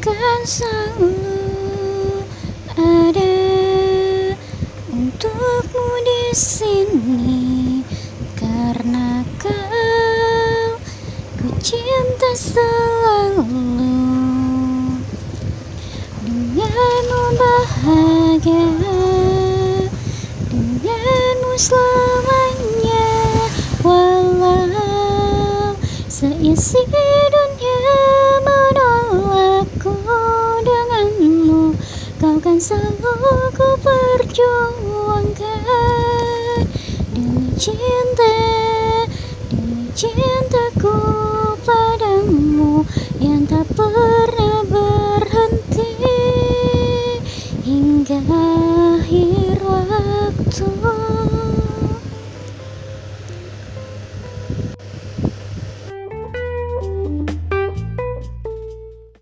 akan selalu ada untukmu di sini karena kau ku cinta selalu. Denganmu bahagia denganmu selamanya walau seisi kau kan selalu ku perjuangkan. Demi cinta demi cintaku padamu yang tak pernah berhenti. Hingga akhir waktu